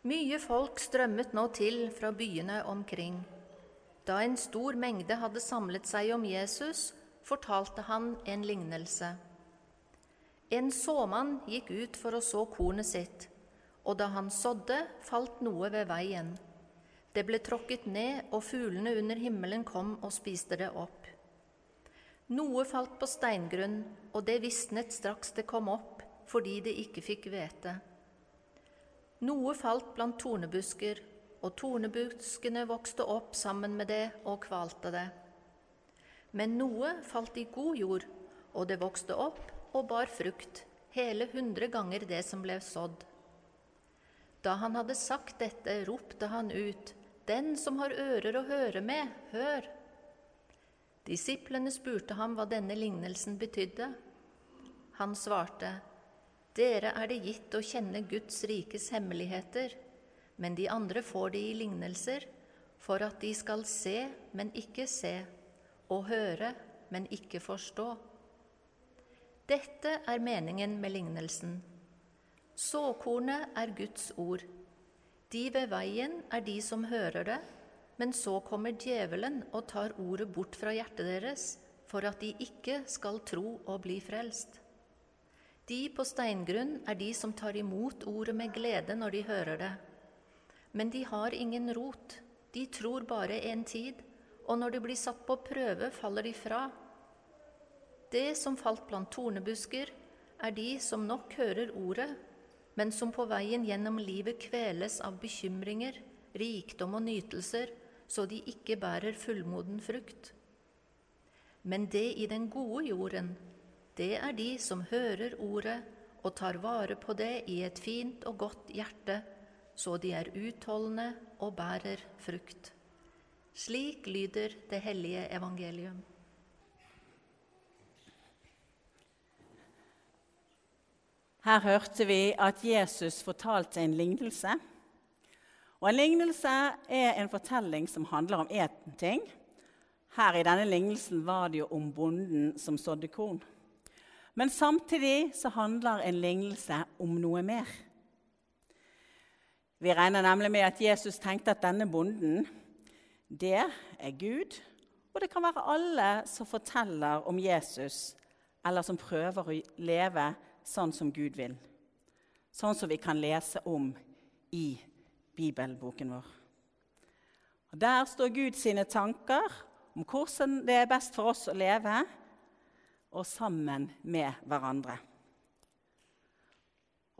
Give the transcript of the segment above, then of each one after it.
Mye folk strømmet nå til fra byene omkring. Da en stor mengde hadde samlet seg om Jesus, fortalte han en lignelse. En såmann gikk ut for å så kornet sitt, og da han sådde, falt noe ved veien. Det ble tråkket ned, og fuglene under himmelen kom og spiste det opp. Noe falt på steingrunn, og det visnet straks det kom opp, fordi det ikke fikk hvete. Noe falt blant tornebusker, og tornebuskene vokste opp sammen med det og kvalte det. Men noe falt i god jord, og det vokste opp og bar frukt, hele hundre ganger det som ble sådd. Da han hadde sagt dette, ropte han ut, Den som har ører å høre med, hør! Disiplene spurte ham hva denne lignelsen betydde. Han svarte, Dere er det gitt å kjenne Guds rikes hemmeligheter, men de andre får det i lignelser, for at de skal se, men ikke se, og høre, men ikke forstå. Dette er meningen med lignelsen. Såkornet er Guds ord. De ved veien er de som hører det, men så kommer djevelen og tar ordet bort fra hjertet deres, for at de ikke skal tro og bli frelst. De på steingrunn er de som tar imot ordet med glede når de hører det. Men de har ingen rot, de tror bare en tid, og når de blir satt på prøve, faller de fra det som falt blant tornebusker, er de som nok hører ordet, men som på veien gjennom livet kveles av bekymringer, rikdom og nytelser, så de ikke bærer fullmoden frukt. Men det i den gode jorden, det er de som hører ordet og tar vare på det i et fint og godt hjerte, så de er utholdende og bærer frukt. Slik lyder det hellige evangelium. Her hørte vi at Jesus fortalte en lignelse. Og En lignelse er en fortelling som handler om én ting. Her i denne lignelsen var det jo om bonden som sådde korn. Men samtidig så handler en lignelse om noe mer. Vi regner nemlig med at Jesus tenkte at denne bonden, det er Gud. Og det kan være alle som forteller om Jesus, eller som prøver å leve sånn som Gud vil. Sånn som vi kan lese om i bibelboken vår. Og Der står Gud sine tanker om hvordan det er best for oss å leve, og sammen med hverandre.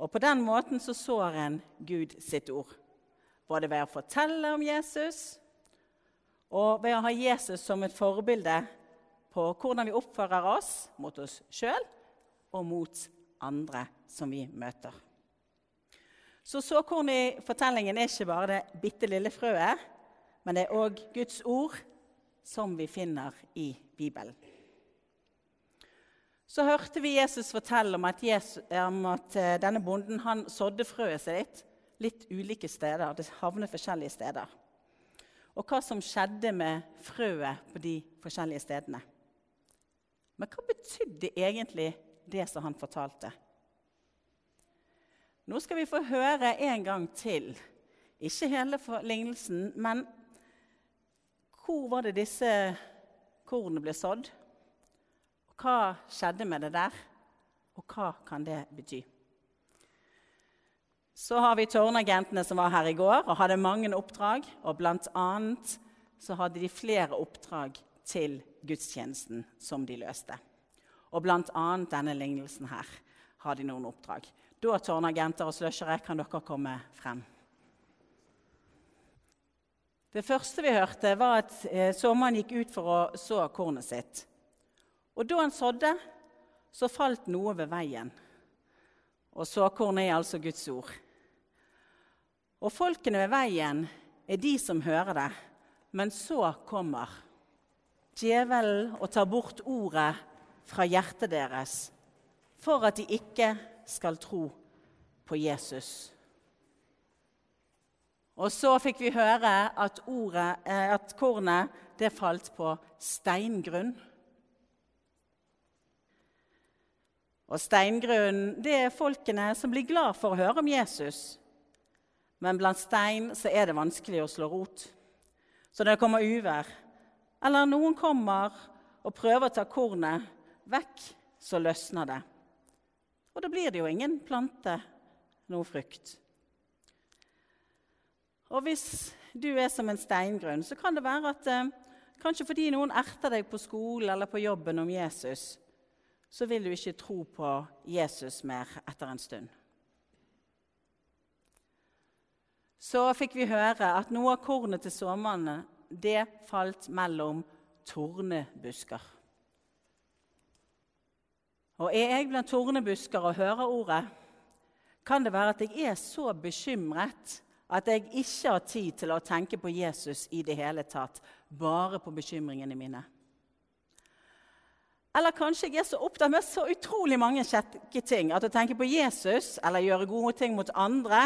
Og På den måten så sår en Gud sitt ord, både ved å fortelle om Jesus og ved å ha Jesus som et forbilde på hvordan vi oppfører oss mot oss sjøl og mot andre som vi møter. Så såkorn i fortellingen er ikke bare det bitte lille frøet, men det er òg Guds ord som vi finner i Bibelen. Så hørte vi Jesus fortelle om at, Jesus, om at eh, denne bonden han sådde frøet sitt litt ulike steder. Det havnet forskjellige steder. Og hva som skjedde med frøet på de forskjellige stedene. Men hva betydde egentlig det som han fortalte. Nå skal vi få høre en gang til. Ikke hele lignelsen, men hvor var det disse kornene ble sådd? Hva skjedde med det der, og hva kan det bety? Så har vi tårnagentene som var her i går og hadde mange oppdrag. og Blant annet så hadde de flere oppdrag til gudstjenesten som de løste. Og bl.a. denne lignelsen her har de noen oppdrag. Da, tårnagenter og slushere, kan dere komme frem. Det første vi hørte, var at eh, såmannen gikk ut for å så kornet sitt. Og da han sådde, så falt noe ved veien. Og såkornet er altså Guds ord. Og folkene ved veien er de som hører det. Men så kommer djevelen og tar bort ordet fra hjertet deres for at de ikke skal tro på Jesus. Og så fikk vi høre at, ordet, eh, at kornet det falt på steingrunn. Og Steingrunnen det er folkene som blir glad for å høre om Jesus, men blant stein så er det vanskelig å slå rot. Så når det kommer uvær, eller noen kommer og prøver å ta kornet vekk, så løsner det. Og da blir det jo ingen plante, noe frukt. Og hvis du er som en steingrunn, så kan det være at eh, kanskje fordi noen erter deg på skolen eller på jobben om Jesus, så vil du ikke tro på Jesus mer etter en stund. Så fikk vi høre at noe av kornet til såmannen det falt mellom tornebusker. Og er jeg blant tornebusker og hører ordet, kan det være at jeg er så bekymret at jeg ikke har tid til å tenke på Jesus i det hele tatt, bare på bekymringene mine. Eller kanskje jeg er så opptatt med så utrolig mange kjekke ting at å tenke på Jesus eller gjøre gode ting mot andre,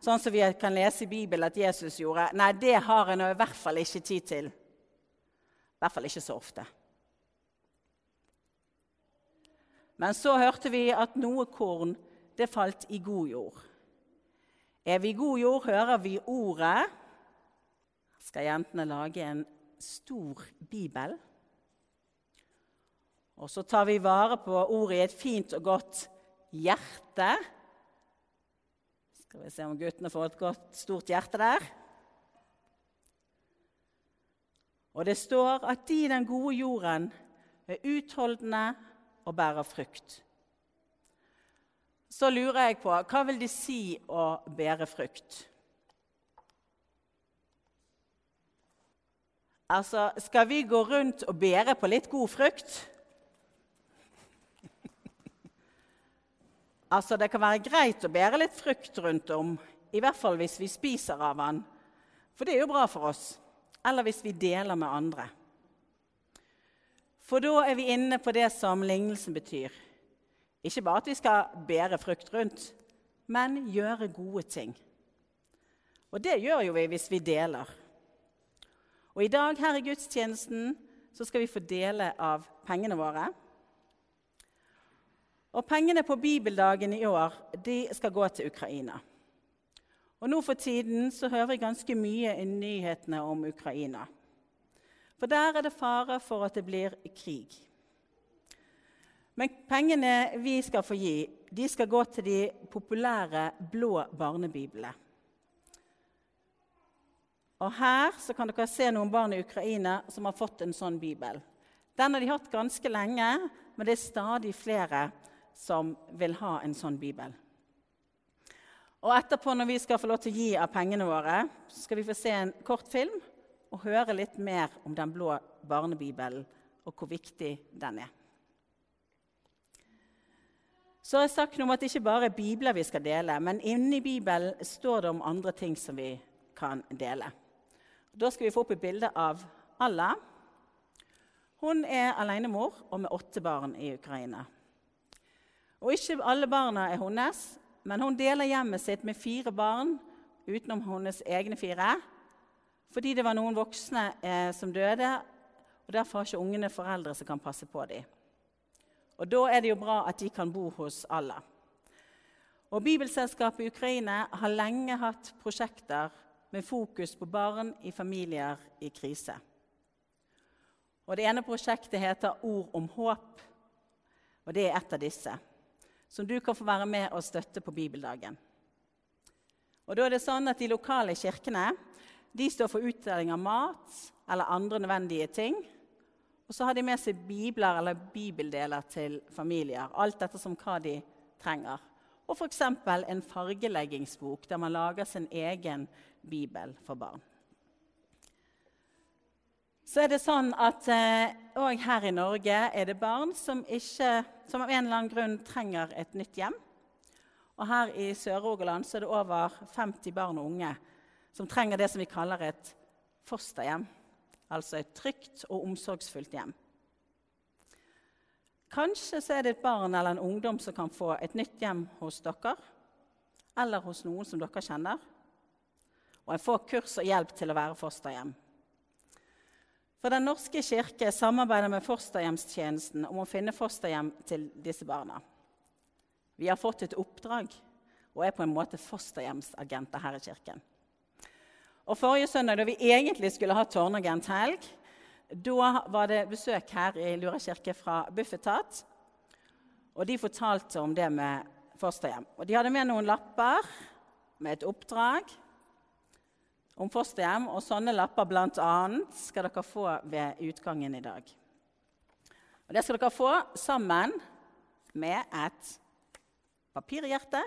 sånn som vi kan lese i Bibelen at Jesus gjorde, nei, det har nå i hvert fall ikke tid til. I hvert fall ikke så ofte. Men så hørte vi at noe korn det falt i god jord. Er vi i god jord, hører vi ordet. Skal jentene lage en stor bibel? Og så tar vi vare på ordet i et fint og godt hjerte. Skal vi se om guttene får et godt, stort hjerte der. Og det står at de i den gode jorden er utholdende og bærer frukt så lurer jeg på hva vil det si å bære frukt? Altså, skal vi gå rundt og bære på litt god frukt? Altså, det kan være greit å bære litt frukt rundt om, i hvert fall hvis vi spiser av den. For det er jo bra for oss. Eller hvis vi deler med andre. For da er vi inne på det som lignelsen betyr. Ikke bare at vi skal bære frukt rundt, men gjøre gode ting. Og det gjør jo vi hvis vi deler. Og i dag her i gudstjenesten så skal vi få dele av pengene våre. Og pengene på bibeldagen i år de skal gå til Ukraina. Og Nå for tiden så hører jeg ganske mye i nyhetene om Ukraina. For der er det fare for at det blir krig. Men pengene vi skal få gi, de skal gå til de populære blå barnebiblene. Og Her så kan dere se noen barn i Ukraina som har fått en sånn bibel. Den har de hatt ganske lenge, men det er stadig flere som vil ha en sånn bibel. Og Etterpå, når vi skal få lov til å gi av pengene våre, skal vi få se en kort film og høre litt mer om den blå barnebibelen og hvor viktig den er. Så har jeg sagt noe om at det ikke bare er bibler vi skal dele, men inni Bibelen står det om andre ting som vi kan dele. Da skal vi få opp et bilde av Allah. Hun er alenemor og med åtte barn i Ukraina. Og Ikke alle barna er hennes, men hun deler hjemmet sitt med fire barn utenom hennes egne fire, fordi det var noen voksne eh, som døde, og derfor har ikke ungene foreldre som kan passe på dem. Og Da er det jo bra at de kan bo hos alle. Og Bibelselskapet i Ukraina har lenge hatt prosjekter med fokus på barn i familier i krise. Og Det ene prosjektet heter Ord om håp, og det er et av disse. Som du kan få være med og støtte på bibeldagen. Og da er det sånn at De lokale kirkene de står for utdeling av mat eller andre nødvendige ting. Og så har de med seg bibler eller bibeldeler til familier. Alt dette som hva de trenger. Og f.eks. en fargeleggingsbok der man lager sin egen bibel for barn. Så er det sånn at òg eh, her i Norge er det barn som, ikke, som av en eller annen grunn trenger et nytt hjem. Og her i Sør-Rogaland er det over 50 barn og unge som trenger det som vi kaller et fosterhjem altså et trygt og omsorgsfullt hjem. Kanskje så er det et barn eller en ungdom som kan få et nytt hjem hos dere, eller hos noen som dere kjenner. Og en får kurs og hjelp til å være fosterhjem. For Den norske kirke samarbeider med fosterhjemstjenesten om å finne fosterhjem til disse barna. Vi har fått et oppdrag, og er på en måte fosterhjemsagenter her i kirken. Og Forrige søndag, da vi egentlig skulle ha tårnagenthelg, da var det besøk her i Lura kirke fra Bufetat. Og de fortalte om det med fosterhjem. Og De hadde med noen lapper med et oppdrag om fosterhjem. Og sånne lapper bl.a. skal dere få ved utgangen i dag. Og Det skal dere få sammen med et papirhjerte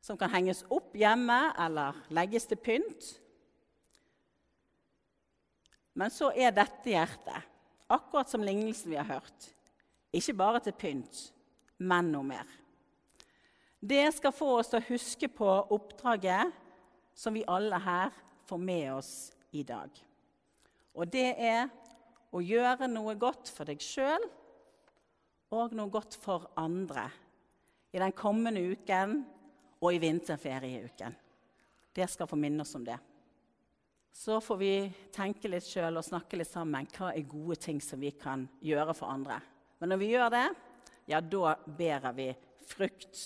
som kan henges opp hjemme eller legges til pynt. Men så er dette hjertet, akkurat som lignelsen vi har hørt, ikke bare til pynt, men noe mer. Det skal få oss til å huske på oppdraget som vi alle her får med oss i dag. Og det er å gjøre noe godt for deg sjøl og noe godt for andre i den kommende uken og i vinterferieuken. Det skal få minne oss om det. Så får vi tenke litt sjøl og snakke litt sammen. Hva er gode ting som vi kan gjøre for andre? Men når vi gjør det, ja, da bærer vi frukt.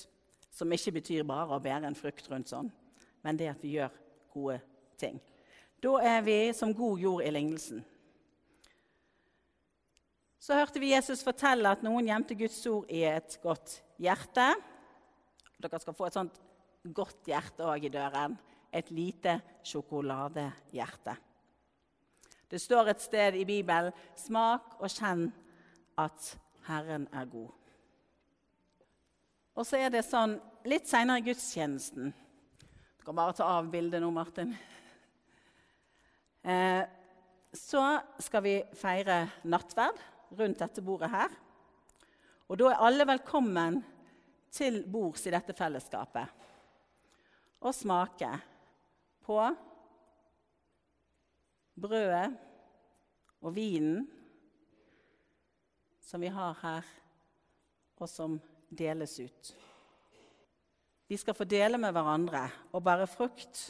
Som ikke betyr bare å bære en frukt rundt sånn, men det at vi gjør gode ting. Da er vi som god jord i lignelsen. Så hørte vi Jesus fortelle at noen gjemte Guds ord i et godt hjerte. Dere skal få et sånt godt hjerte òg i døren. Et lite sjokoladehjerte. Det står et sted i Bibelen 'Smak og kjenn at Herren er god'. Og så er det sånn litt seinere i gudstjenesten Du bare ta av nå, Martin. Eh, så skal vi feire nattverd rundt dette bordet her. Og da er alle velkommen til bords i dette fellesskapet og smake på brødet og vinen som vi har her, og som deles ut. Vi skal få dele med hverandre og bære frukt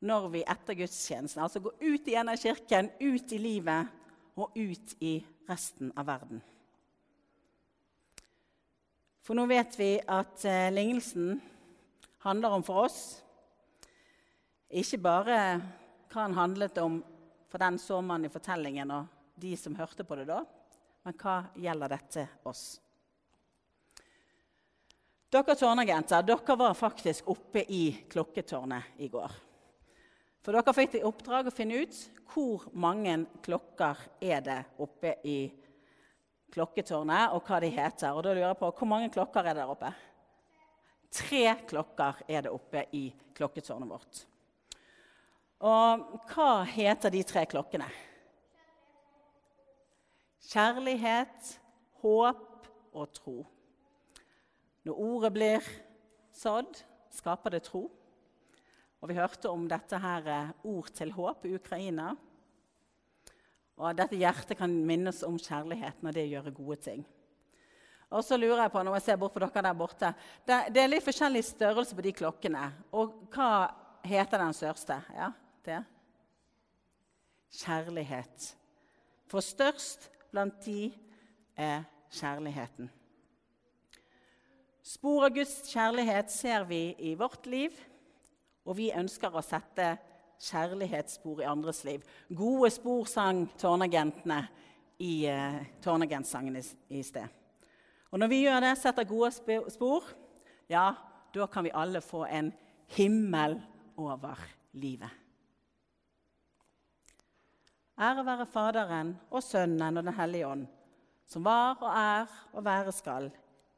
når vi etter gudstjenesten altså går ut igjen av kirken, ut i livet og ut i resten av verden. For nå vet vi at eh, lignelsen handler om for oss ikke bare hva den handlet om for den såmannen i fortellingen og de som hørte på det da, men hva gjelder dette oss? Dere tårnagenter dere var faktisk oppe i klokketårnet i går. For dere fikk i oppdrag å finne ut hvor mange klokker er det oppe i klokketårnet, og hva de heter. Og da lurer jeg på, Hvor mange klokker er det der oppe? Tre klokker er det oppe i klokketårnet vårt. Og hva heter de tre klokkene? Kjærlighet, håp og tro. Når ordet blir sådd, skaper det tro. Og Vi hørte om dette her eh, ord til håp i Ukraina. Og Dette hjertet kan minnes om kjærligheten og det å gjøre gode ting. Og så lurer jeg på, når jeg ser bort på dere der borte, det, det, er litt forskjellig størrelse på de klokkene. Og hva heter den største? Ja, det? Kjærlighet. For størst blant de er kjærligheten. Spor av Guds kjærlighet ser vi i vårt liv, og vi ønsker å sette kjærlighetsspor i andres liv. Gode spor sang tårnagentene i uh, tårnagentsangen i, i sted. Og når vi gjør det, setter gode spor, ja, da kan vi alle få en himmel over livet. Ære være Faderen og Sønnen og Den hellige ånd, som var og er og være skal,